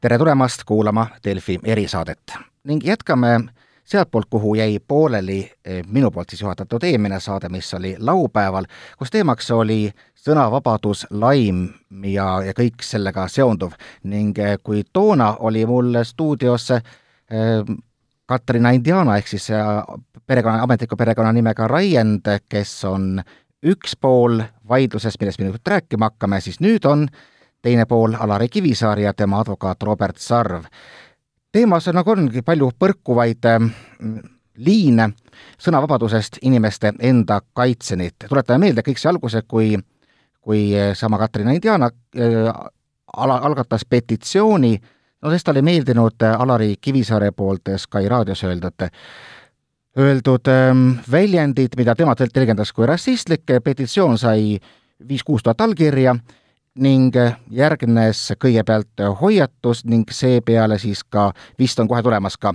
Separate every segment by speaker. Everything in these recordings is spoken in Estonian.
Speaker 1: tere tulemast kuulama Delfi erisaadet. Ning jätkame sealtpoolt, kuhu jäi pooleli eh, minu poolt siis juhatatud eelmine saade, mis oli laupäeval, kus teemaks oli sõnavabadus, laim ja, ja kõik sellega seonduv. Ning eh, kui toona oli mul stuudios eh, Katrina Indiana ehk siis perekonna, ametliku perekonnanimega Raiend, kes on üks pool vaidlusest, millest me nüüd rääkima hakkame, siis nüüd on teine pool Alari Kivisaar ja tema advokaat Robert Sarv. teemas nagu ongi palju põrkuvaid ähm, liine sõnavabadusest inimeste enda kaitseni. tuletame meelde kõik see alguse, kui, kui äh, sama Katrina Indiana äh, ala, algatas petitsiooni, no sest talle ei meeldinud äh, Alari Kivisaare poolt Sky raadios öeldud öeldud ähm, väljendid, mida tema tõlgendas kui rassistlik, petitsioon sai viis-kuus tuhat allkirja ning järgnes kõigepealt hoiatus ning seepeale siis ka, vist on kohe tulemas ka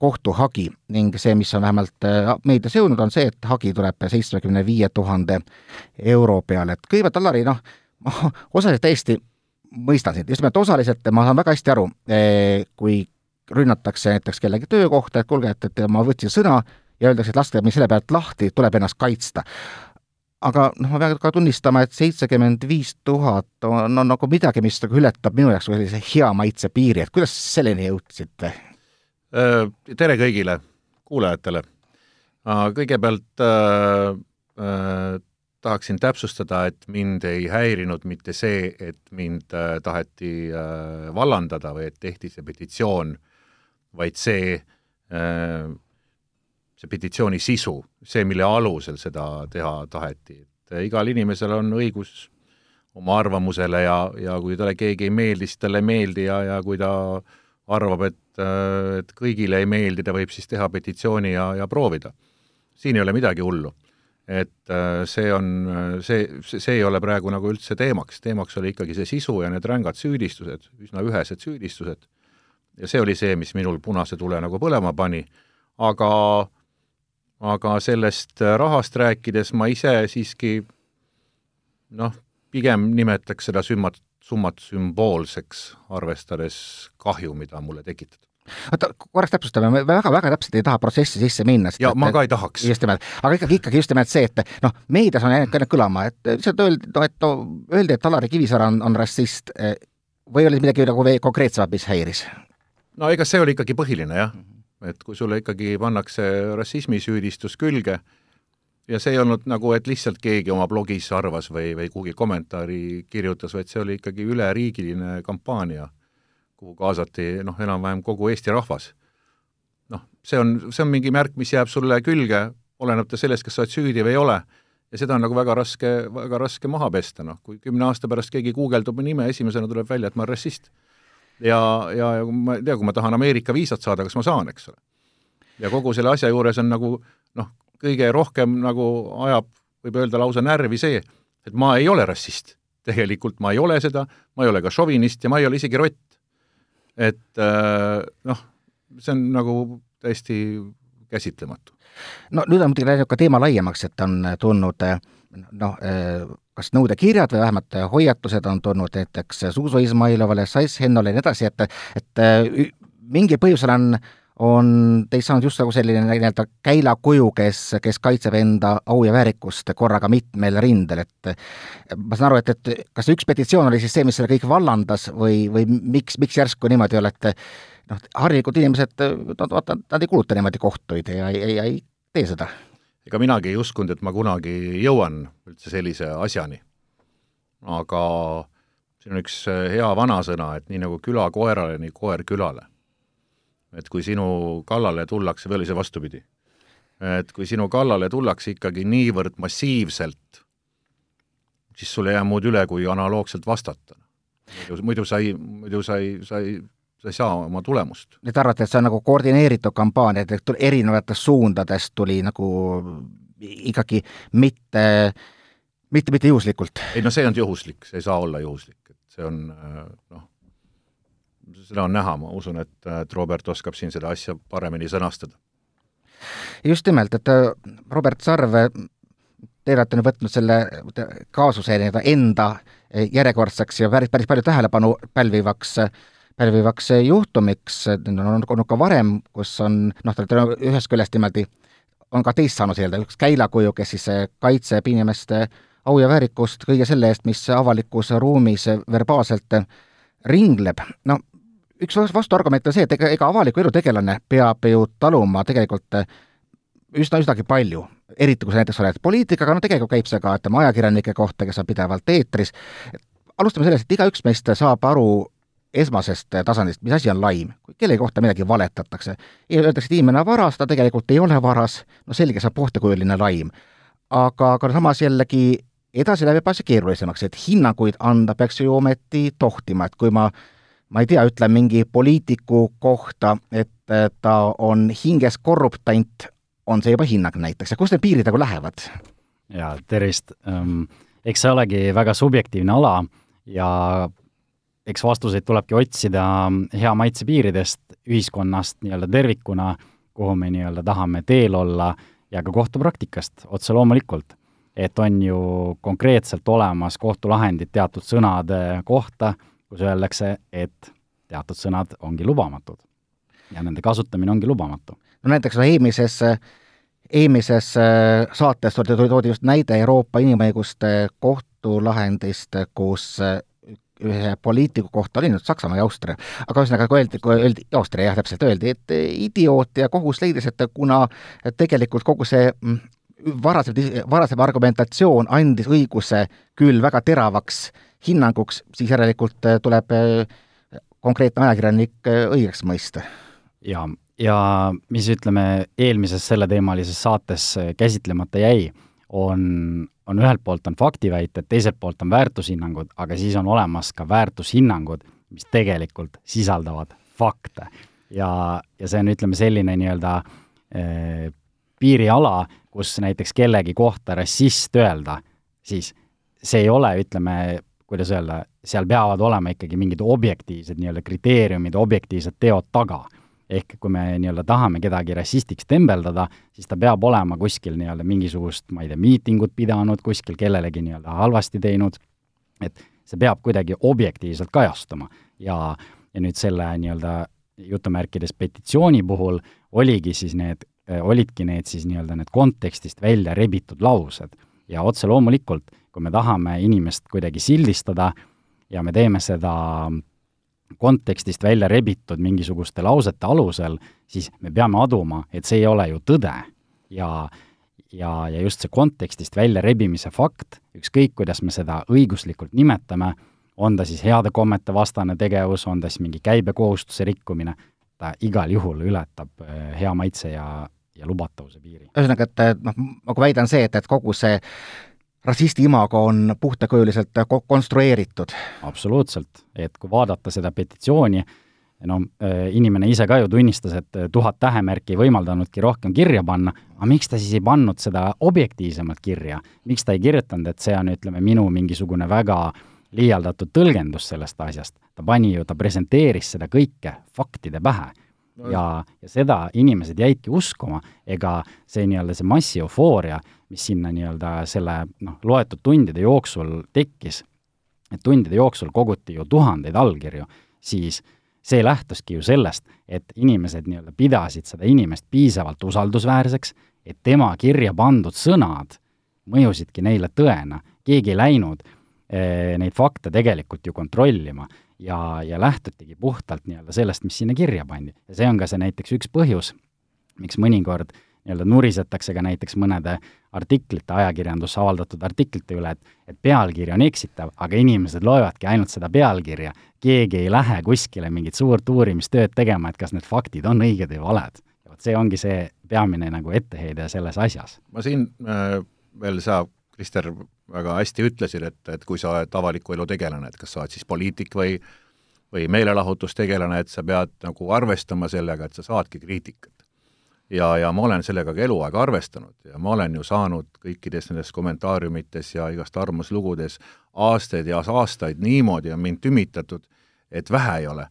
Speaker 1: kohtuhagi ning see, mis on vähemalt äh, meedias jõudnud, on see, et hagi tuleb seitsmekümne viie tuhande euro peale, et kõigepealt Alari, noh, ma osaliselt täiesti mõistan sind, just nimelt osaliselt ma saan väga hästi aru, äh, kui rünnatakse näiteks kellegi töökohta, et kuulge, et, et ma võtsin sõna ja öeldakse, et laske mind selle pealt lahti, tuleb ennast kaitsta aga noh, ma pean ka tunnistama, et seitsekümmend viis tuhat on, on nagu midagi, mis nagu ületab minu jaoks sellise hea maitse piiri, et kuidas selleni jõudsite?
Speaker 2: Äh, tere kõigile kuulajatele! kõigepealt äh, äh, tahaksin täpsustada, et mind ei häirinud mitte see, et mind äh, taheti äh, vallandada või et tehti see petitsioon, vaid see äh, see petitsiooni sisu, see, mille alusel seda teha taheti, et eh, igal inimesel on õigus oma arvamusele ja, ja kui talle keegi ei meeldi, siis talle ei meeldi ja, ja kui ta arvab, et, eh, et kõigile ei meeldi, ta võib siis teha petitsiooni ja, ja proovida. siin ei ole midagi hullu. et eh, see on, see, see ei ole praegu nagu üldse teemaks, teemaks oli ikkagi see sisu ja need rängad süüdistused, üsna ühesed süüdistused, ja see oli see, mis minul punase tule nagu põlema pani, aga aga sellest äh, rahast rääkides ma ise siiski noh, pigem nimetaks seda summat, summat sümboolseks, arvestades kahju, mida mulle tekitatud
Speaker 1: oota, korraks täpsustame, me väga-väga täpselt ei taha protsessi sisse minna.
Speaker 2: ja ma ka ei tahaks.
Speaker 1: just nimelt, aga ikkagi, ikkagi just nimelt see, et noh, meedias on jäänud kõlama, et lihtsalt öeldi, no et öeldi, et Alari Kivisaar on, on rassist või oli midagi nagu konkreetsemat, mis häiris?
Speaker 2: no ega see oli ikkagi põhiline jah mm. -hmm et kui sulle ikkagi pannakse rassismisüüdistus külge ja see ei olnud nagu, et lihtsalt keegi oma blogis arvas või, või kuhugi kommentaari kirjutas, vaid see oli ikkagi üleriigiline kampaania, kuhu kaasati noh, enam-vähem kogu Eesti rahvas. noh, see on, see on mingi märk, mis jääb sulle külge, olenemata sellest, kas sa oled süüdi või ei ole, ja seda on nagu väga raske, väga raske maha pesta, noh, kui kümne aasta pärast keegi guugeldub mu nime, esimesena tuleb välja, et ma olen rassist ja, ja, ja ma ei tea, kui ma tahan Ameerika viisat saada, kas ma saan, eks ole. ja kogu selle asja juures on nagu noh, kõige rohkem nagu ajab, võib öelda lausa närvi see, et ma ei ole rassist. tegelikult ma ei ole seda, ma ei ole ka šovinist ja ma ei ole isegi rott. et äh, noh, see on nagu täiesti käsitlematu.
Speaker 1: no nüüd on muidugi läinud ka teema laiemaks, et on tulnud noh, kas nõudekirjad või vähemalt hoiatused on tulnud näiteks Zuzo Izmailovale, Saiss Hennole ja nii edasi, et et mingil põhjusel on on teist saanud just nagu selline nii-öelda käilakuju, kes, kes kaitseb enda au ja väärikust korraga mitmel rindel, et ma saan aru, et, et kas üks petitsioon oli siis see, mis selle kõik vallandas või, või miks, miks järsku niimoodi olete noh, harilikud inimesed, nad, vaata, nad ei kuluta niimoodi kohtuid ja ei, ei, ei tee seda
Speaker 2: ega minagi ei uskunud, et ma kunagi jõuan üldse sellise asjani. aga siin on üks äh, hea vanasõna, et nii nagu küla koerale, nii koer külale. et kui sinu kallale tullakse, või oli see vastupidi? et kui sinu kallale tullakse ikkagi niivõrd massiivselt, siis sul ei jää muud üle, kui analoogselt vastata. muidu, muidu sa ei, muidu sa ei, sa ei sa ei saa oma tulemust.
Speaker 1: te arvate, et see on nagu koordineeritud kampaania, et erinevatest suundadest tuli nagu ikkagi mitte, mitte, mitte juhuslikult?
Speaker 2: ei no see on juhuslik, see ei saa olla juhuslik, et see on noh, seda on näha, ma usun, et, et Robert oskab siin seda asja paremini sõnastada.
Speaker 1: just nimelt, et Robert Sarv, te olete nüüd võtnud selle kaasuse nii-öelda enda järjekordseks ja päris, päris palju tähelepanu pälvivaks pälvivaks juhtumiks, on olnud ka varem, kus on noh, ta ühest küljest niimoodi on ka teist saanud nii-öelda üks käilakuju, kes siis kaitseb inimeste au ja väärikust kõige selle eest, mis avalikus ruumis verbaalselt ringleb. no üks vastuargument on see, et ega, ega avaliku elu tegelane peab ju taluma tegelikult üsna, üsnagi palju, eriti kui sa näiteks oled poliitikaga, no tegelikult käib see ka, ütleme, ajakirjanike kohta, kes on pidevalt eetris, alustame sellest, et igaüks meist saab aru esmasest tasandist, mis asi on laim, kui kellegi kohta midagi valetatakse. Öeldakse, et inimene on varas, ta tegelikult ei ole varas, no selge, see on puhtakujuline laim. aga, aga samas jällegi edasi läheb juba asja keerulisemaks, et hinnanguid anda peaks ju ometi tohtima, et kui ma ma ei tea, ütlen mingi poliitiku kohta, et ta on hinges korruptant, on see juba hinnang näiteks ja kust need piirid nagu lähevad?
Speaker 3: jaa, tervist um,. eks see olegi väga subjektiivne ala ja eks vastuseid tulebki otsida hea maitse piiridest, ühiskonnast nii-öelda tervikuna, kuhu me nii-öelda tahame teel olla, ja ka kohtupraktikast, otse loomulikult. et on ju konkreetselt olemas kohtulahendid teatud sõnade kohta, kus öeldakse, et teatud sõnad ongi lubamatud. ja nende kasutamine ongi lubamatu.
Speaker 1: no näiteks eelmises eelmises äh, saates toodi just näide Euroopa Inimõiguste kohtulahendist, kus äh, ühe poliitiku kohta oli nüüd Saksamaa ja Austria, aga ühesõnaga, kui öeldi, kui öeldi, Austria jah, täpselt öeldi, et idioot ja kohus leidis, et kuna tegelikult kogu see mm, varasem, varasem argumentatsioon andis õiguse küll väga teravaks hinnanguks, siis järelikult äh, tuleb äh, konkreetne ajakirjanik õigeks mõista.
Speaker 3: jaa, ja mis ütleme, eelmises selleteemalises saates käsitlemata jäi, on, on ühelt poolt on faktiväited, teiselt poolt on väärtushinnangud, aga siis on olemas ka väärtushinnangud, mis tegelikult sisaldavad fakte. ja, ja see on, ütleme, selline nii-öelda eh, piiriala, kus näiteks kellegi kohta rassist öelda, siis see ei ole, ütleme, kuidas öelda, seal peavad olema ikkagi mingid objektiivsed nii-öelda kriteeriumid, objektiivsed teod taga. Ehk kui me nii-öelda tahame kedagi rassistiks tembeldada, siis ta peab olema kuskil nii-öelda mingisugust, ma ei tea, miitingut pidanud, kuskil kellelegi nii-öelda halvasti teinud, et see peab kuidagi objektiivselt kajastuma. ja, ja nüüd selle nii-öelda jutumärkides petitsiooni puhul oligi siis need, olidki need siis nii-öelda need kontekstist välja rebitud laused ja otse loomulikult kui me tahame inimest kuidagi sildistada ja me teeme seda kontekstist välja rebitud mingisuguste lausete alusel, siis me peame aduma, et see ei ole ju tõde. ja, ja, ja just see kontekstist välja rebimise fakt, ükskõik, kuidas me seda õiguslikult nimetame, on ta siis heade kommete vastane tegevus, on ta siis mingi käibekohustuse rikkumine, ta igal juhul ületab eh, hea maitse ja, ja lubatavuse piiri.
Speaker 1: ühesõnaga, et noh, nagu väidan see, et, et kogu see rassisti imago on puhtakujuliselt konstrueeritud.
Speaker 3: absoluutselt, et kui vaadata seda petitsiooni, no äh, inimene ise ka ju tunnistas, et äh, tuhat tähemärki ei võimaldanudki rohkem kirja panna, aga miks ta siis ei pannud seda objektiivsemalt kirja? miks ta ei kirjutanud, et see on, ütleme, minu mingisugune väga liialdatud tõlgendus sellest asjast? ta pani ju, ta presenteeris seda kõike faktide pähe ja, ja seda inimesed jäidki uskuma, ega see nii-öelda see massieufooria, mis sinna nii-öelda selle noh, loetud tundide jooksul tekkis, et tundide jooksul koguti ju tuhandeid allkirju, siis see lähtuski ju sellest, et inimesed nii-öelda pidasid seda inimest piisavalt usaldusväärseks, et tema kirja pandud sõnad mõjusidki neile tõena, keegi ei läinud eh, neid fakte tegelikult ju kontrollima ja, ja lähtutigi puhtalt nii-öelda sellest, mis sinna kirja pandi. ja see on ka see näiteks üks põhjus, miks mõnikord nii-öelda nurisetakse ka näiteks mõnede artiklite, ajakirjandusse avaldatud artiklite üle, et et pealkiri on eksitav, aga inimesed loevadki ainult seda pealkirja. keegi ei lähe kuskile mingit suurt uurimistööd tegema, et kas need faktid on õiged või valed. vot see ongi see peamine nagu etteheide selles asjas.
Speaker 2: ma siin äh, veel sa, Krister, väga hästi ütlesid, et, et kui sa oled avaliku elu tegelane, et kas sa oled siis poliitik või või meelelahutustegelane, et sa pead nagu arvestama sellega, et sa saadki kriitikat. ja, ja ma olen sellega ka eluaeg arvestanud ja ma olen ju saanud kõikides nendes kommentaariumites ja igast arvamuslugudes aastaid ja aastaid niimoodi on mind tümitatud, et vähe ei ole.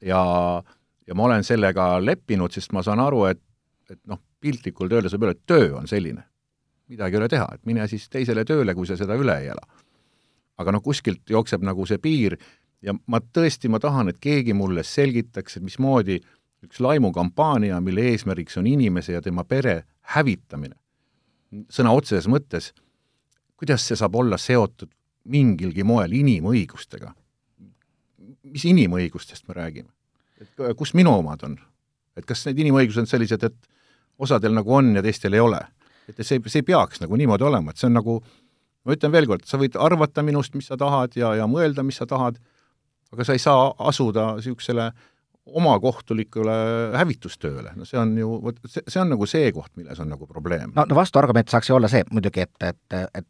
Speaker 2: ja, ja ma olen sellega leppinud, sest ma saan aru, et, et noh, piltlikult öeldes võib öelda, et töö on selline midagi ei ole teha, et mine siis teisele tööle, kui sa seda üle ei ela. aga noh, kuskilt jookseb nagu see piir, ja ma tõesti, ma tahan, et keegi mulle selgitaks, et mismoodi üks laimukampaania, mille eesmärgiks on inimese ja tema pere hävitamine, sõna otseses mõttes, kuidas see saab olla seotud mingilgi moel inimõigustega? mis inimõigustest me räägime? et kus minu omad on? et kas need inimõigused on sellised, et osadel nagu on ja teistel ei ole? Et see, see ei peaks nagu niimoodi olema, et see on nagu, ma ütlen veel kord, sa võid arvata minust, mis sa tahad ja, ja mõelda, mis sa tahad, aga sa ei saa asuda niisugusele omakohtulikule hävitustööle, no see on ju, vot see, see on nagu see koht, milles on nagu probleem.
Speaker 1: no, no vastuargument saaks ju olla see muidugi, et, et, et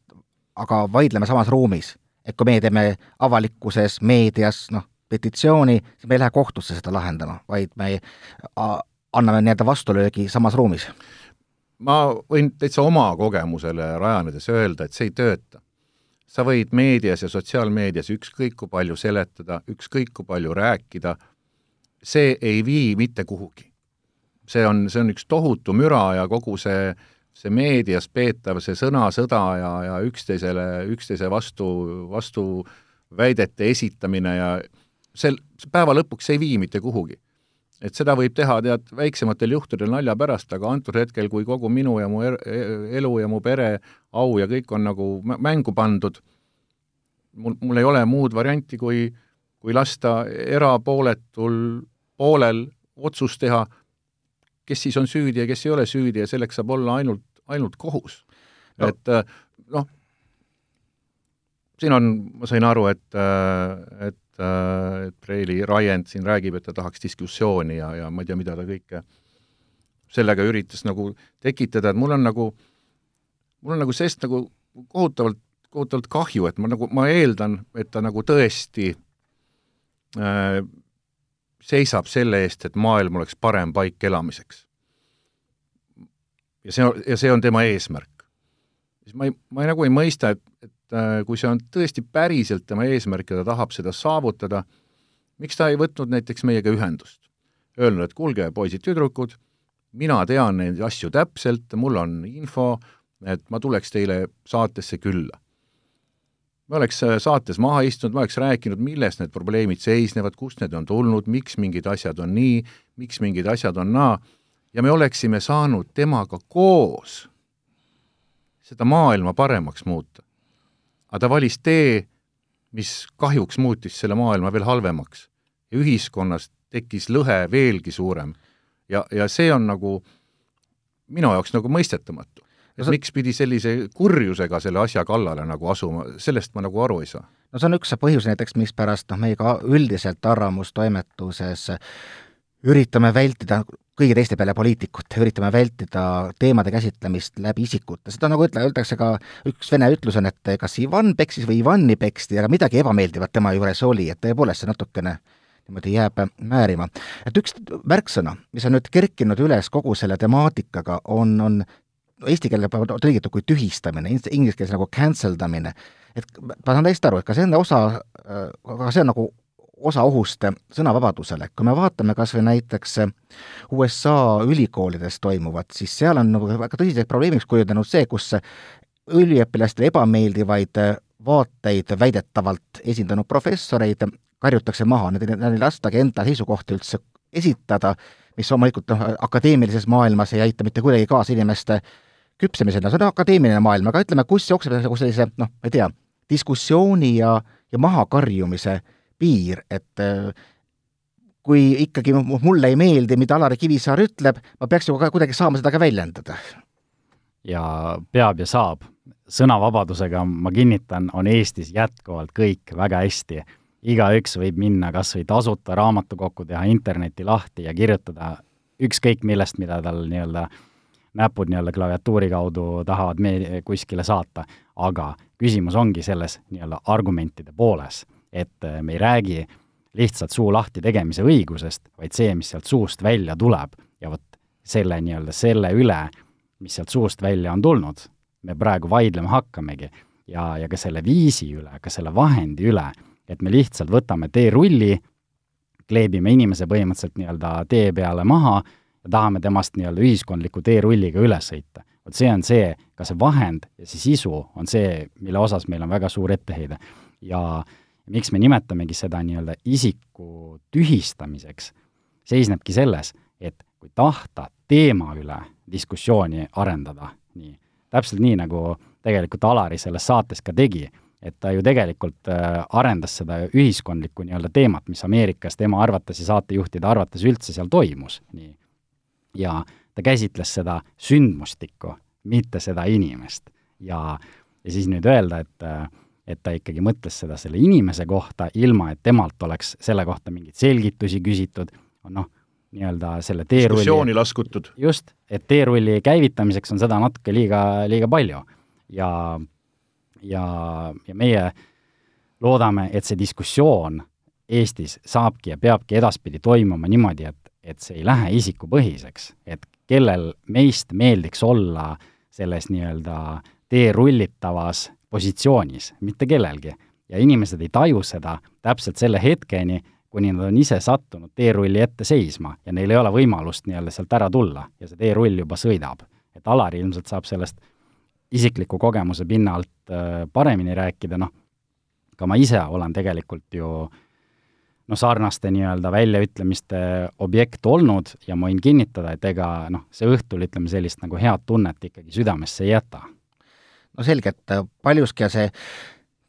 Speaker 1: aga vaidleme samas ruumis. et kui meie teeme avalikkuses, meedias, noh, petitsiooni, siis me ei lähe kohtusse seda lahendama, vaid me anname nii-öelda vastulöögi samas ruumis.
Speaker 2: Ma võin täitsa oma kogemusele rajanedes öelda, et see ei tööta sa võid meedias ja sotsiaalmeedias ükskõik kui palju seletada, ükskõik kui palju rääkida, see ei vii mitte kuhugi. see on, see on üks tohutu müra ja kogu see, see meedias peetav, see sõnasõda ja, ja üksteisele, üksteise vastu, vastu väidete esitamine ja sel, päeva lõpuks ei vii mitte kuhugi. Et seda võib teha, tead, väiksematel juhtudel nalja pärast, aga antud hetkel, kui kogu minu ja mu er, elu ja mu pere au ja kõik on nagu mängu pandud, mul, mul ei ole muud varianti, kui, kui lasta erapooletul poolel otsus teha, kes siis on süüdi ja kes ei ole süüdi ja selleks saab olla ainult, ainult kohus. No.. et äh, noh, siin on, ma sain aru, et, äh, et, et Preili Raiend siin räägib, et ta tahaks diskussiooni ja, ja ma ei tea, mida ta kõike sellega üritas nagu tekitada, et mul on nagu, mul on nagu sellest nagu kohutavalt, kohutavalt kahju, et ma nagu, ma eeldan, et ta nagu tõesti äh, seisab selle eest, et maailm oleks parem paik elamiseks. ja see, ja see on tema eesmärk. siis ma ei, ma ei, nagu ei mõista, et, et äh, kui see on tõesti päriselt tema eesmärk ja ta tahab seda saavutada, miks ta ei võtnud näiteks meiega ühendust? Öelnud, et kuulge, poisid-tüdrukud, mina tean neid asju täpselt, mul on info, et ma tuleks teile saatesse külla me oleks äh, saates maha istunud, ma oleks rääkinud, milles need probleemid seisnevad, kust need on tulnud, miks mingid asjad on nii, miks mingid asjad on naa, ja me oleksime saanud temaga koos seda maailma paremaks muuta. Aga ta valis tee, mis kahjuks muutis selle maailma veel halvemaks. ja ühiskonnas tekkis lõhe veelgi suurem. ja, ja see on nagu minu jaoks nagu mõistetamatu et no, miks pidi sellise kurjusega selle asja kallale nagu asuma, sellest ma nagu aru ei saa.
Speaker 1: no see on üks põhjus näiteks, mispärast noh, meie ka üldiselt Arvamustoimetuses üritame vältida kõigi teiste peale poliitikute, üritame vältida teemade käsitlemist läbi isikute, seda nagu ütle, öeldakse ka, üks vene ütlus on, et kas Ivan peksis või Ivani peksti, aga midagi ebameeldivat tema juures oli, et tõepoolest see natukene niimoodi jääb määrima. et üks märksõna, mis on nüüd kerkinud üles kogu selle temaatikaga, on, on eesti keelde tõlgitud kui tühistamine, inglise keeles nagu cancel damine, et ma saan täiesti aru, et ka see on osa, aga see on nagu osa ohust sõnavabadusele, kui me vaatame kas või näiteks USA ülikoolides toimuvat, siis seal on nagu väga tõsiseks probleemiks kujunenud see, kus üliõpilastele ebameeldivaid vaateid väidetavalt esindanud professoreid karjutakse maha, need ei lastagi enda seisukohti üldse esitada, mis loomulikult noh, akadeemilises maailmas ei aita mitte kuidagi kaasa inimeste küpsemisena, see on akadeemiline maailm, aga ütleme, kus jookseb nagu sellise noh, ma ei tea, diskussiooni ja, ja mahakarjumise piir, et äh, kui ikkagi mulle ei meeldi, mida Alari Kivisaar ütleb, ma peaks ju ka kuidagi saama seda ka väljendada.
Speaker 3: ja peab ja saab. sõnavabadusega, ma kinnitan, on Eestis jätkuvalt kõik väga hästi. igaüks võib minna kas või tasuta raamatukokku, teha interneti lahti ja kirjutada ükskõik millest, mida tal nii-öelda näpud nii-öelda klaviatuuri kaudu tahavad me kuskile saata, aga küsimus ongi selles nii-öelda argumentide pooles, et äh, me ei räägi lihtsalt suu lahti tegemise õigusest, vaid see, mis sealt suust välja tuleb ja vot selle nii-öelda, selle üle, mis sealt suust välja on tulnud, me praegu vaidlema hakkamegi. ja, ja ka selle viisi üle, ka selle vahendi üle, et me lihtsalt võtame teerulli, kleebime inimese põhimõtteliselt nii-öelda tee peale maha ja tahame temast nii-öelda ühiskondliku teerulliga üle sõita. vot see on see, ka see vahend ja see sisu on see, mille osas meil on väga suur etteheide. ja, miks me nimetamegi seda nii-öelda isiku tühistamiseks, seisnebki selles, et kui tahta teema üle diskussiooni arendada, nii, täpselt nii, nagu tegelikult Alari selles saates ka tegi, et ta ju tegelikult äh, arendas seda ühiskondlikku nii-öelda teemat, mis Ameerikas tema arvates ja saatejuhtide arvates üldse seal toimus, nii. ja ta käsitles seda sündmustikku, mitte seda inimest. ja, ja siis nüüd öelda, et äh, et ta ikkagi mõtles seda selle inimese kohta, ilma et temalt oleks selle kohta mingeid selgitusi küsitud, noh, nii-öelda selle teerulli
Speaker 2: diskussiooni laskutud.
Speaker 3: just, et teerulli käivitamiseks on seda natuke liiga, liiga palju. ja, ja, ja meie loodame, et see diskussioon Eestis saabki ja peabki edaspidi toimuma niimoodi, et, et see ei lähe isikupõhiseks, et kellel meist meeldiks olla selles nii-öelda teerullitavas positsioonis, mitte kellelgi. ja inimesed ei taju seda täpselt selle hetkeni, kuni nad on ise sattunud teerulli ette seisma ja neil ei ole võimalust nii-öelda sealt ära tulla ja see teerull juba sõidab. et Alari ilmselt saab sellest isikliku kogemuse pinnalt äh, paremini rääkida, noh, ka ma ise olen tegelikult ju noh, sarnaste nii-öelda väljaütlemiste objekt olnud ja ma võin kinnitada, et ega noh, see õhtul, ütleme, sellist nagu head tunnet ikkagi südamesse ei jäta
Speaker 1: no selge, et äh, paljuski see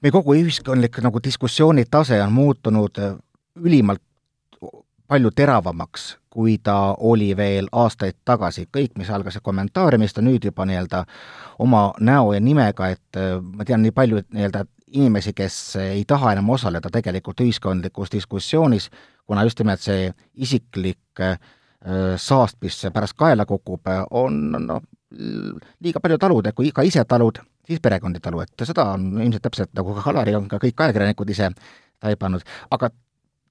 Speaker 1: meie kogu ühiskondlik nagu diskussiooni tase on muutunud äh, ülimalt palju teravamaks, kui ta oli veel aastaid tagasi. kõik, mis algas kommentaariumist, on nüüd juba nii-öelda oma näo ja nimega, et äh, ma tean nii palju nii-öelda inimesi, kes ei taha enam osaleda tegelikult ühiskondlikus diskussioonis, kuna just nimelt see isiklik saast, mis pärast kaela kukub, on noh, liiga palju talud, kui ka ise talud, siis perekondi talu, et seda on ilmselt täpselt nagu ka Kalari on ka kõik ajakirjanikud ise taibanud, aga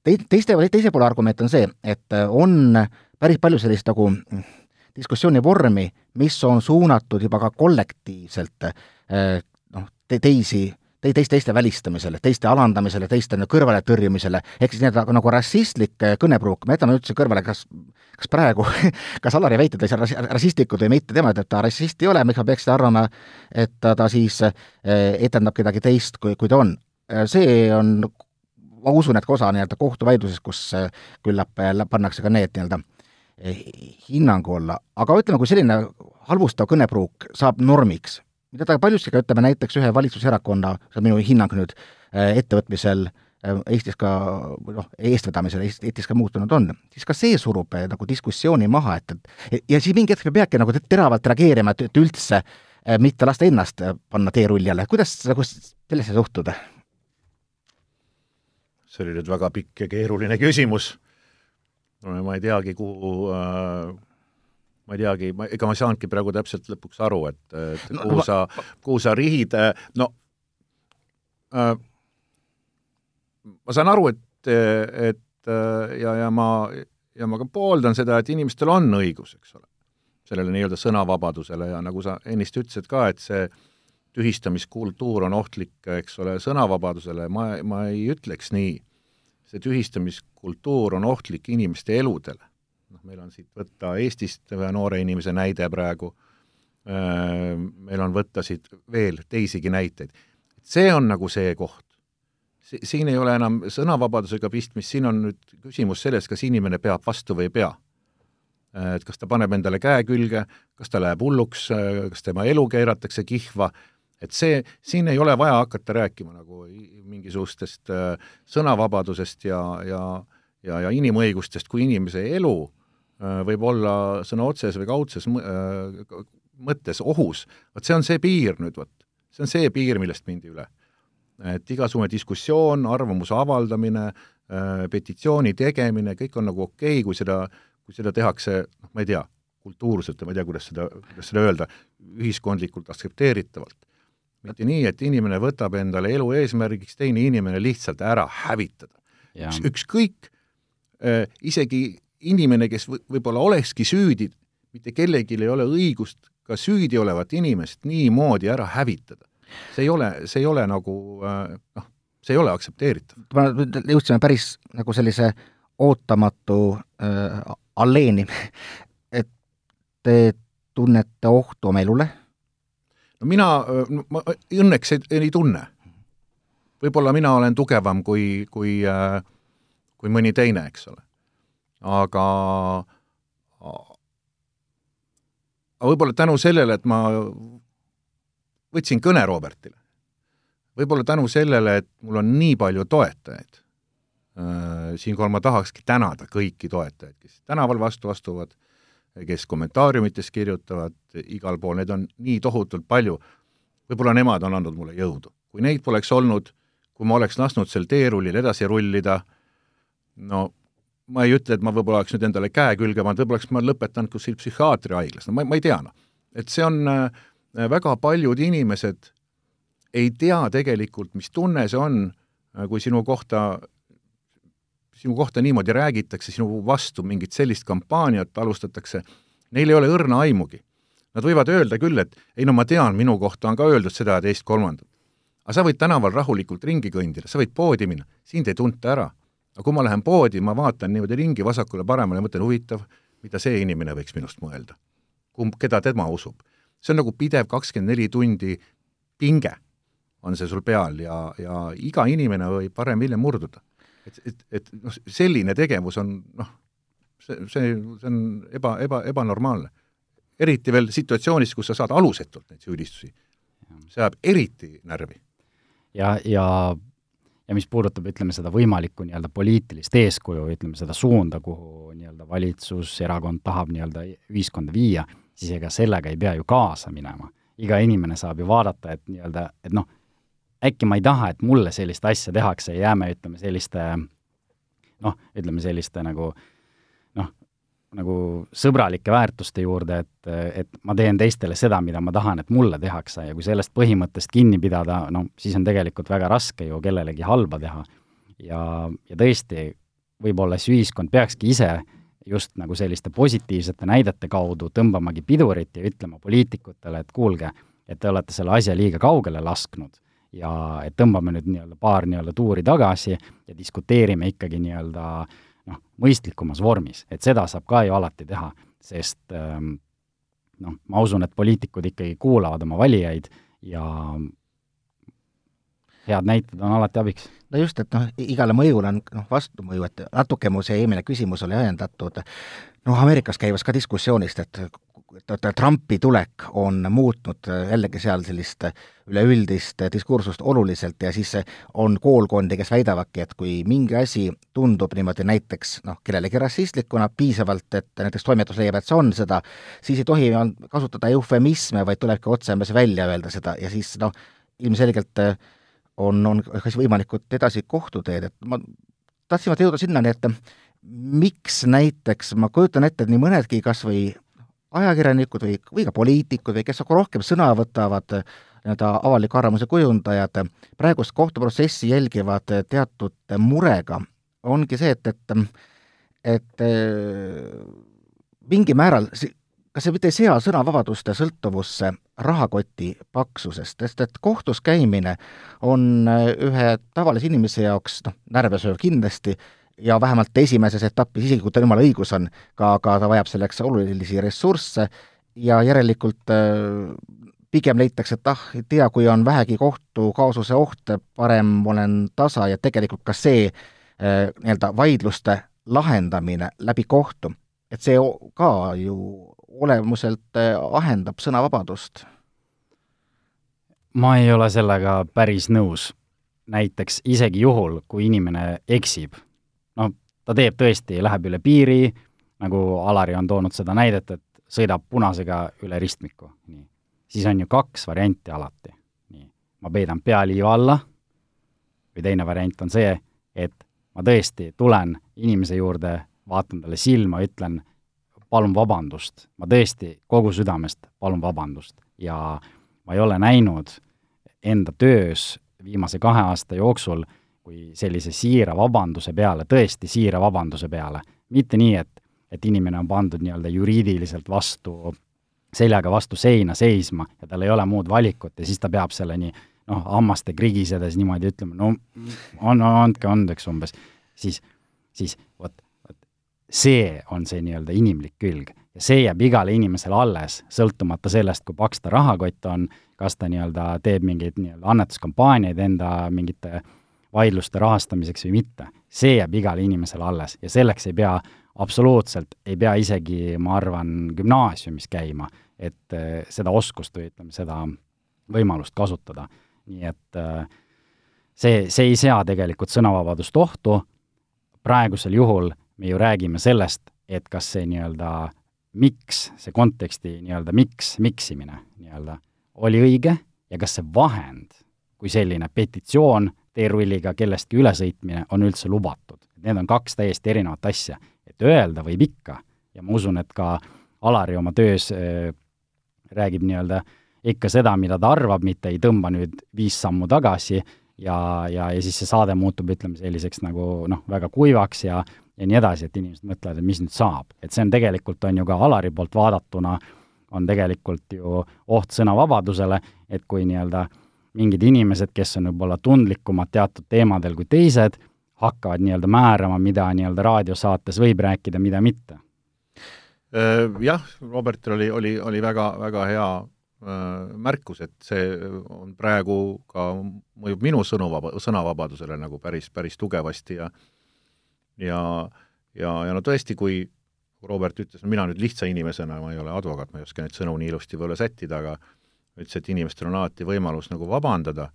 Speaker 1: tei-, teiste, teise poole argument on see, et on päris palju sellist nagu diskussiooni vormi, mis on suunatud juba ka kollektiivselt eh, noh, te-, teisi tei-, teiste, välistamisele, teiste alandamisele, teiste kõrvaletõrjumisele, ehk siis nii-öelda nagu rassistlik äh, kõnepruuk, me jätame üldse kõrvale, kas kas praegu, kas Alari väited olid ras-, rassistlikud või mitte, tema ütleb, ta rassist ei ole, miks ma peaksin arvama, et ta, ta siis äh, etendab kedagi teist, kui, kui ta on. Äh, see on, ma usun, et ka osa nii-öelda kohtuvaidlusest, kus küllap pannakse ka need nii-öelda hinnangu alla, aga ütleme, kui selline halvustav kõnepruuk saab normiks, mida ta paljuski ka ütleme näiteks ühe valitsuserakonna, see on minu hinnang nüüd, äh, ettevõtmisel äh, Eestis ka noh, eestvedamisel Eestis ka muutunud on, siis ka see surub äh, nagu diskussiooni maha, et, et ja siis mingi hetk peabki nagu teravalt reageerima, et, et üldse mitte lasta ennast panna teerulli alla, kuidas nagu sellesse suhtuda?
Speaker 2: see oli nüüd väga pikk ja keeruline küsimus. ma ei teagi, kuhu äh, ma ei teagi, ma, ega ma ei saanudki praegu täpselt lõpuks aru, et, et no, kuhu no, sa, kuhu sa rihid, no äh, ma saan aru, et, et ja, ja ma, ja ma ka pooldan seda, et inimestel on õigus, eks ole, sellele nii-öelda sõnavabadusele ja nagu sa ennist ütlesid ka, et see tühistamiskultuur on ohtlik, eks ole, sõnavabadusele, ma, ma ei ütleks nii. see tühistamiskultuur on ohtlik inimeste eludele noh, meil on siit võtta Eestist ühe noore inimese näide praegu, meil on võtta siit veel teisigi näiteid. see on nagu see koht. siin ei ole enam sõnavabadusega pistmist, siin on nüüd küsimus selles, kas inimene peab vastu või ei pea. et kas ta paneb endale käe külge, kas ta läheb hulluks, kas tema elu keeratakse kihva, et see, siin ei ole vaja hakata rääkima nagu mingisugustest sõnavabadusest ja, ja ja, ja inimõigustest kui inimese elu Äh, võib olla sõna otseses või kaudses äh, mõttes ohus, vot see on see piir nüüd, vot. see on see piir, millest mindi üle. et igasugune diskussioon, arvamuse avaldamine, äh, petitsiooni tegemine, kõik on nagu okei okay,, kui seda, kui seda tehakse, noh, ma ei tea, kultuurselt ja ma ei tea, kuidas seda, kuidas seda öelda, ühiskondlikult aktsepteeritavalt. mitte nii, et inimene võtab endale elu eesmärgiks teine inimene lihtsalt ära hävitada. Üks, ükskõik, isegi inimene, kes võib-olla olekski süüdi, mitte kellelgi ei ole õigust ka süüdi olevat inimest niimoodi ära hävitada. see ei ole, see ei ole nagu äh, noh, see ei ole aktsepteeritav.
Speaker 1: me jõudsime päris nagu sellise ootamatu äh, alleeni, et te tunnete ohtu oma elule?
Speaker 2: no mina, äh, ma õnneks ei, ei tunne. võib-olla mina olen tugevam kui, kui, kui mõni teine, eks ole. Aga aga võib-olla tänu sellele, et ma võtsin kõne Robertile, võib-olla tänu sellele, et mul on nii palju toetajaid äh,, siinkohal ma tahakski tänada kõiki toetajaid, kes tänaval vastu astuvad, kes kommentaariumites kirjutavad, igal pool, neid on nii tohutult palju, võib-olla nemad on andnud mulle jõudu. kui neid poleks olnud, kui ma oleks lasknud sel teerullil edasi rullida, no ma ei ütle, et ma võib-olla oleks nüüd endale käe külge pannud, võib-olla oleks ma lõpetanud kuskil psühhiaatriahaiglas, no ma, ma ei tea, noh. et see on äh, väga paljud inimesed ei tea tegelikult, mis tunne see on, äh, kui sinu kohta, sinu kohta niimoodi räägitakse, sinu vastu mingit sellist kampaaniat alustatakse, neil ei ole õrna aimugi. Nad võivad öelda küll, et ei no ma tean, minu kohta on ka öeldud seda ja teist-kolmandat. aga sa võid tänaval rahulikult ringi kõndida, sa võid poodi minna, sind ei tunta ära aga kui ma lähen poodi, ma vaatan niimoodi ringi vasakule-paremale mõtlen, huvitav, mida see inimene võiks minust mõelda. kumb, keda tema usub. see on nagu pidev kakskümmend neli tundi pinge on see sul peal ja, ja iga inimene võib varem-hiljem murduda. et, et, et noh, selline tegevus on noh, see, see, see on eba, eba, ebanormaalne. eriti veel situatsioonis, kus sa saad alusetult neid süüdistusi. see ajab eriti närvi.
Speaker 3: ja, ja ja mis puudutab, ütleme, seda võimalikku nii-öelda poliitilist eeskuju, ütleme, seda suunda, kuhu nii-öelda valitsus, erakond tahab nii-öelda ühiskonda viia, siis ega sellega ei pea ju kaasa minema. iga inimene saab ju vaadata, et nii-öelda, et noh, äkki ma ei taha, et mulle sellist asja tehakse jääme, ütleme, selliste noh, ütleme selliste nagu nagu sõbralike väärtuste juurde, et, et ma teen teistele seda, mida ma tahan, et mulle tehakse ja kui sellest põhimõttest kinni pidada, no siis on tegelikult väga raske ju kellelegi halba teha. ja, ja tõesti, võib-olla siis ühiskond peakski ise just nagu selliste positiivsete näidete kaudu tõmbamagi pidurit ja ütlema poliitikutele, et kuulge, et te olete selle asja liiga kaugele lasknud ja et tõmbame nüüd nii-öelda paar nii-öelda tuuri tagasi ja diskuteerime ikkagi nii-öelda äh, noh, mõistlikumas vormis, et seda saab ka ju alati teha, sest ähm, noh, ma usun, et poliitikud ikkagi kuulavad oma valijaid ja head näited on alati abiks.
Speaker 1: no just, et noh, igale mõjule on noh, vastumõju, et natuke mu see eelmine küsimus oli ajendatud noh, Ameerikas käivas ka diskussioonist, et et Trumpi tulek on muutnud jällegi seal sellist üleüldist diskursust oluliselt ja siis on koolkondi, kes väidavadki, et kui mingi asi tundub niimoodi näiteks noh, kellelegi rassistlikuna piisavalt, et näiteks toimetus leiab, et see on seda, siis ei tohi kasutada eufemisme, vaid tulebki otsemas välja öelda seda ja siis noh, ilmselgelt on, on kas võimalikud edasi kohtuteed, et ma tahtsin vaata jõuda sinnani, et miks näiteks, ma kujutan ette, et nii mõnedki kas või ajakirjanikud või, või ka poliitikud või kes nagu rohkem sõna võtavad, nii-öelda avaliku arvamuse kujundajad, praegust kohtuprotsessi jälgivad teatud murega, ongi see, et, et et mingi määral kas see mitte ei sea sõnavabaduste sõltuvusse rahakoti paksusest, sest et kohtus käimine on ühe tavalise inimese jaoks noh, närvesööv kindlasti, ja vähemalt esimeses etapis, isegi kui tal jumala õigus on, ka, ka ta vajab selleks olulisi ressursse ja järelikult äh, pigem leitakse, et ah, ei tea, kui on vähegi kohtukaasuse oht, parem olen tasa ja tegelikult ka see äh, nii-öelda vaidluste lahendamine läbi kohtu, et see ka ju olemuselt äh, ahendab sõnavabadust.
Speaker 3: ma ei ole sellega päris nõus. näiteks isegi juhul, kui inimene eksib ta teeb tõesti, läheb üle piiri, nagu Alari on toonud seda näidet, et sõidab punasega üle ristmiku, nii. siis on ju kaks varianti alati, nii. ma peidan pea liiva alla või teine variant on see, et ma tõesti tulen inimese juurde, vaatan talle silma, ütlen palun vabandust, ma tõesti kogu südamest palun vabandust. Ja ma ei ole näinud enda töös viimase kahe aasta jooksul kui sellise siira vabanduse peale, tõesti siira vabanduse peale, mitte nii, et, et inimene on pandud nii-öelda juriidiliselt vastu, seljaga vastu seina seisma ja tal ei ole muud valikut ja siis ta peab selle nii noh, hammaste krigisedes niimoodi ütlema, no on, andke andeks umbes, siis, siis vot see on see nii-öelda inimlik külg ja see jääb igale inimesele alles, sõltumata sellest, kui paks ta rahakott on, kas ta nii-öelda teeb mingeid nii-öelda annetuskampaaniaid enda mingite vaidluste rahastamiseks või mitte. see jääb igale inimesele alles ja selleks ei pea absoluutselt, ei pea isegi, ma arvan, gümnaasiumis käima, et äh, seda oskust või ütleme, seda võimalust kasutada. nii et äh, see, see ei sea tegelikult sõnavabadust ohtu, praegusel juhul me ju räägime sellest, et kas see nii-öelda miks, see konteksti nii-öelda miks, miksimine nii-öelda oli õige ja kas see vahend kui selline petitsioon teerulliga kellestki ülesõitmine on üldse lubatud. Need on kaks täiesti erinevat asja. et öelda võib ikka ja ma usun, et ka Alari oma töös äh, räägib nii-öelda ikka seda, mida ta arvab, mitte ei tõmba nüüd viis sammu tagasi ja, ja, ja siis see saade muutub, ütleme, selliseks nagu noh, väga kuivaks ja ja nii edasi, et inimesed mõtlevad, et mis nüüd saab. et see on tegelikult, on ju ka Alari poolt vaadatuna, on tegelikult ju oht sõnavabadusele, et kui nii-öelda mingid inimesed, kes on võib-olla tundlikumad teatud teemadel kui teised, hakkavad nii-öelda määrama, mida nii-öelda raadiosaates võib rääkida, mida mitte.
Speaker 2: Äh, jah, Robertil oli, oli, oli väga, väga hea Äh, märkus, et see on praegu ka, mõjub minu sõnuvaba, sõnavabadusele nagu päris, päris tugevasti ja ja, ja, ja no tõesti, kui Robert ütles, no mina nüüd lihtsa inimesena, ma ei ole advokaat, ma ei oska neid sõnu nii ilusti võib-olla sättida, aga ütles, et inimestel on alati võimalus nagu vabandada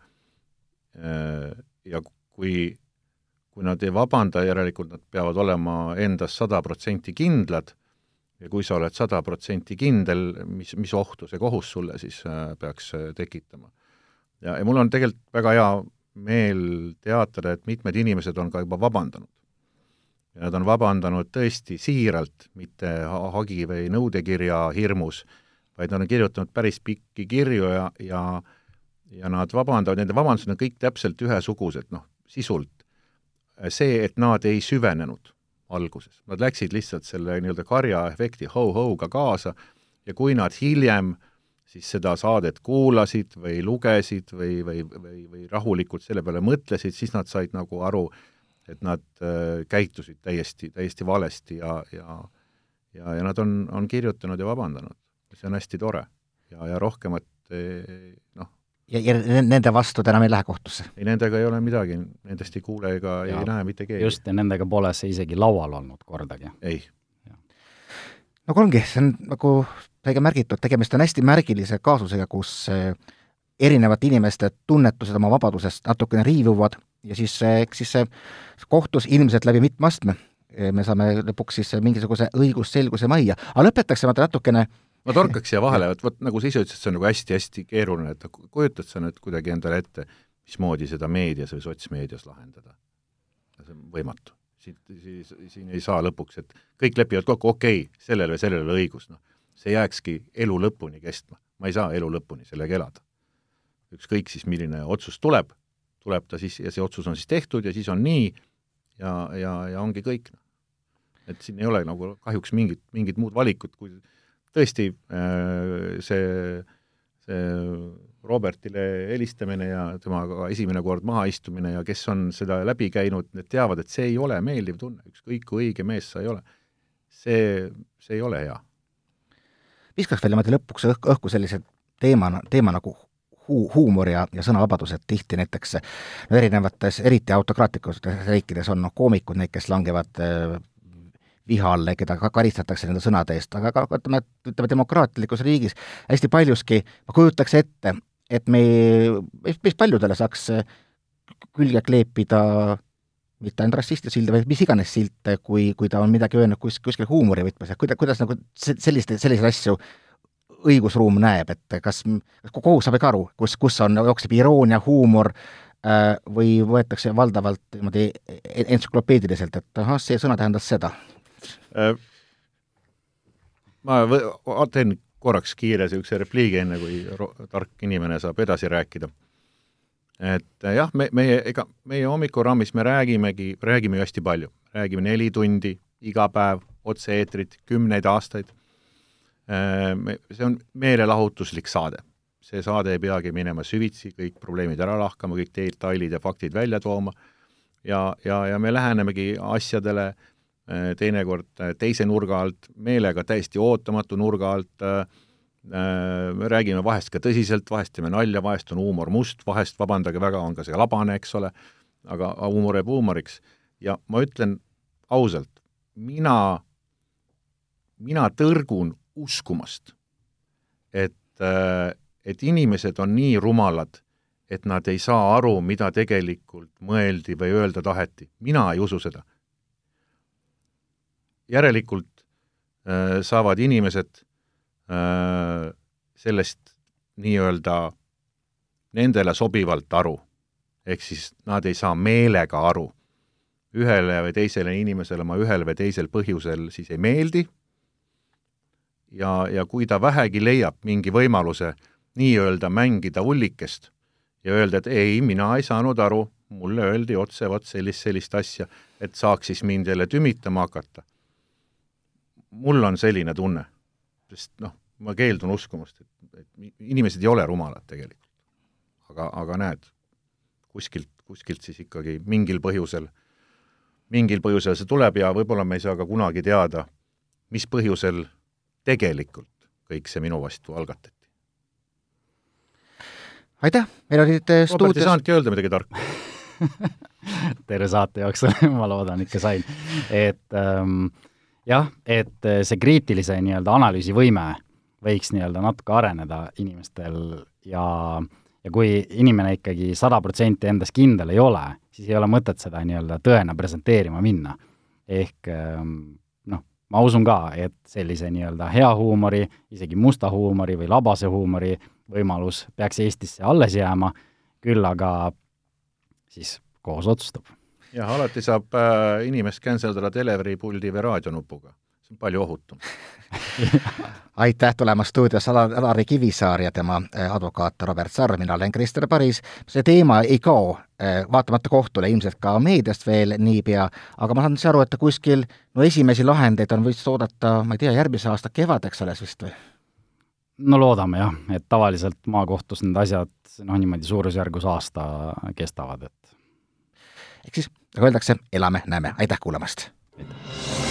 Speaker 2: äh, ja kui, kui nad ei vabanda, järelikult nad peavad olema endas sada protsenti kindlad ja kui sa oled sada protsenti kindel, mis, mis ohtu see kohus sulle siis äh, peaks äh, tekitama. ja, ja mul on tegelikult väga hea meel teatada, et mitmed inimesed on ka juba vabandanud. Ja nad on vabandanud tõesti siiralt, mitte hagi või nõudekirja hirmus, vaid nad on kirjutanud päris pikki kirju ja, ja ja nad vabandavad, nende vabandused on kõik täpselt ühesugused, noh, sisult. see, et nad ei süvenenud alguses. Nad läksid lihtsalt selle nii-öelda karjaefekti ho-hoga kaasa ja kui nad hiljem siis seda saadet kuulasid või lugesid või, või, või, või rahulikult selle peale mõtlesid, siis nad said nagu aru, et nad äh, käitusid täiesti, täiesti valesti ja, ja ja, ja nad on, on kirjutanud ja vabandanud. see on hästi tore. ja, ja rohkemat noh,
Speaker 1: ja, ja nende vastu te enam ei lähe kohtusse?
Speaker 2: ei, nendega ei ole midagi, nendest ei kuule ega ja, ei näe mitte keegi.
Speaker 3: just, ja nendega pole see isegi laual olnud kordagi.
Speaker 2: ei.
Speaker 1: no kuule ongi, see on nagu sai märgitud, tegemist on hästi märgilise kaasusega, kus eh, erinevate inimeste tunnetused oma vabadusest natukene riivuvad ja siis, eks siis kohtus ilmselt läbi mitme astme me saame lõpuks siis mingisuguse õigusselguse majja, aga lõpetaksime natukene äh,
Speaker 2: ma torkaks siia vahele, et vot nagu sa ise ütlesid, see on nagu hästi-hästi keeruline, et kujutad sa nüüd kuidagi endale ette, mismoodi seda meedias või sotsmeedias lahendada? see on võimatu. siit, siis, siin ei saa lõpuks, et kõik lepivad kokku, okei okay,, sellel või sellel oli õigus, noh. see jääkski elu lõpuni kestma. ma ei saa elu lõpuni sellega elada. ükskõik siis, milline otsus tuleb, tuleb ta siis ja see otsus on siis tehtud ja siis on nii ja, ja, ja ongi kõik, et siin ei ole nagu kahjuks mingit, mingit muud valikut, kui tõesti äh, see, see Robertile helistamine ja temaga esimene kord maha istumine ja kes on seda läbi käinud, need teavad, et see ei ole meeldiv tunne, ükskõik kui õige mees sa ei ole. see, see ei ole hea.
Speaker 1: viskaks veel niimoodi lõpuks õhku, sellise teema, teema nagu huu-, huumor ja, ja sõnavabadus, et tihti näiteks no erinevates, eriti autokraatlikutes riikides on noh, koomikud, need, kes langevad viha alla ja keda ka karistatakse nende sõnade eest, aga ka ütleme, ütleme demokraatlikus riigis hästi paljuski ma kujutaks ette, et me, päris paljudele saaks külge kleepida mitte ainult rassisti sildi, vaid mis iganes silte, kui, kui ta on midagi öelnud kus, kuskil huumorivõtmes, et kuida-, kuidas nagu selliste, selliseid asju õigusruum näeb, et kas, kas kohus saab ikka aru, kus, kus on, jookseb iroonia, huumor äh, või võetakse valdavalt niimoodi entsüklopeediliselt, et ahah, see sõna tähendas seda
Speaker 2: Äh, ma teen korraks kiire niisuguse repliigi, enne kui tark inimene saab edasi rääkida. et äh, jah, me, meie, ega meie hommikuraamis me räägimegi, räägime ju hästi palju, räägime neli tundi iga päev, otse-eetrit, kümneid aastaid. Äh, see on meelelahutuslik saade. see saade ei peagi minema süvitsi, kõik probleemid ära lahkama, kõik detailid ja faktid välja tooma ja, ja, ja me lähenemegi asjadele äh, teinekord äh, teise nurga alt, meelega täiesti ootamatu nurga alt, me räägime vahest ka tõsiselt, vahest teeme nalja, vahest on huumor must, vahest, vabandage väga, on ka see labane, eks ole, aga huumor jääb huumoriks. ja ma ütlen ausalt, mina, mina tõrgun uskumast, et, et inimesed on nii rumalad, et nad ei saa aru, mida tegelikult mõeldi või öelda taheti. mina ei usu seda. järelikult äh, saavad inimesed äh, sellest nii-öelda nendele sobivalt aru. ehk siis nad ei saa meelega aru. ühele või teisele inimesele ma ühel või teisel põhjusel siis ei meeldi ja, ja kui ta vähegi leiab mingi võimaluse nii-öelda mängida ullikest ja öelda, et ei, mina ei saanud aru, mulle öeldi otse vot sellist, sellist asja, et saaks siis mind jälle tümitama hakata. mul on selline tunne, sest noh, ma keeldun uskumast, et, et inimesed ei ole rumalad tegelikult. aga, aga näed, kuskilt, kuskilt siis ikkagi mingil põhjusel, mingil põhjusel see tuleb ja võib-olla me ei saa ka kunagi teada, mis põhjusel tegelikult kõik see minu vastu algatati
Speaker 1: aitäh, meil olid äh, stuudios
Speaker 2: Robert ei saanudki öelda midagi tarka
Speaker 3: terve saate jooksul ma loodan, ikka sain. et ähm, jah, et äh, see kriitilise nii-öelda analüüsivõime võiks nii-öelda natuke areneda inimestel ja, ja kui inimene ikkagi sada protsenti endas kindel ei ole, siis ei ole mõtet seda nii-öelda tõena presenteerima minna. ehk ähm, ma usun ka, et sellise nii-öelda hea huumori, isegi musta huumori või labase huumori võimalus peaks Eestisse alles jääma, küll aga siis kohus otsustab.
Speaker 2: jah, alati saab äh, inimest cancel dada televeri puldi või raadionupuga, see on palju ohutum
Speaker 1: aitäh tulemast stuudiosse Alari Kivisaar ja tema äh, advokaat Robert Sarv, mina olen Krister Paris. see teema ei kao äh, vaatamata kohtule ilmselt ka meediast veel niipea, aga ma saan siis aru, et kuskil no esimesi lahendeid on vist oodata, ma ei tea, järgmise aasta kevadeks alles vist või?
Speaker 3: no loodame jah, et tavaliselt maakohtus need asjad noh, niimoodi suurusjärgus aasta kestavad, et
Speaker 1: ehk siis, nagu öeldakse, elame-näeme, aitäh kuulamast! aitäh!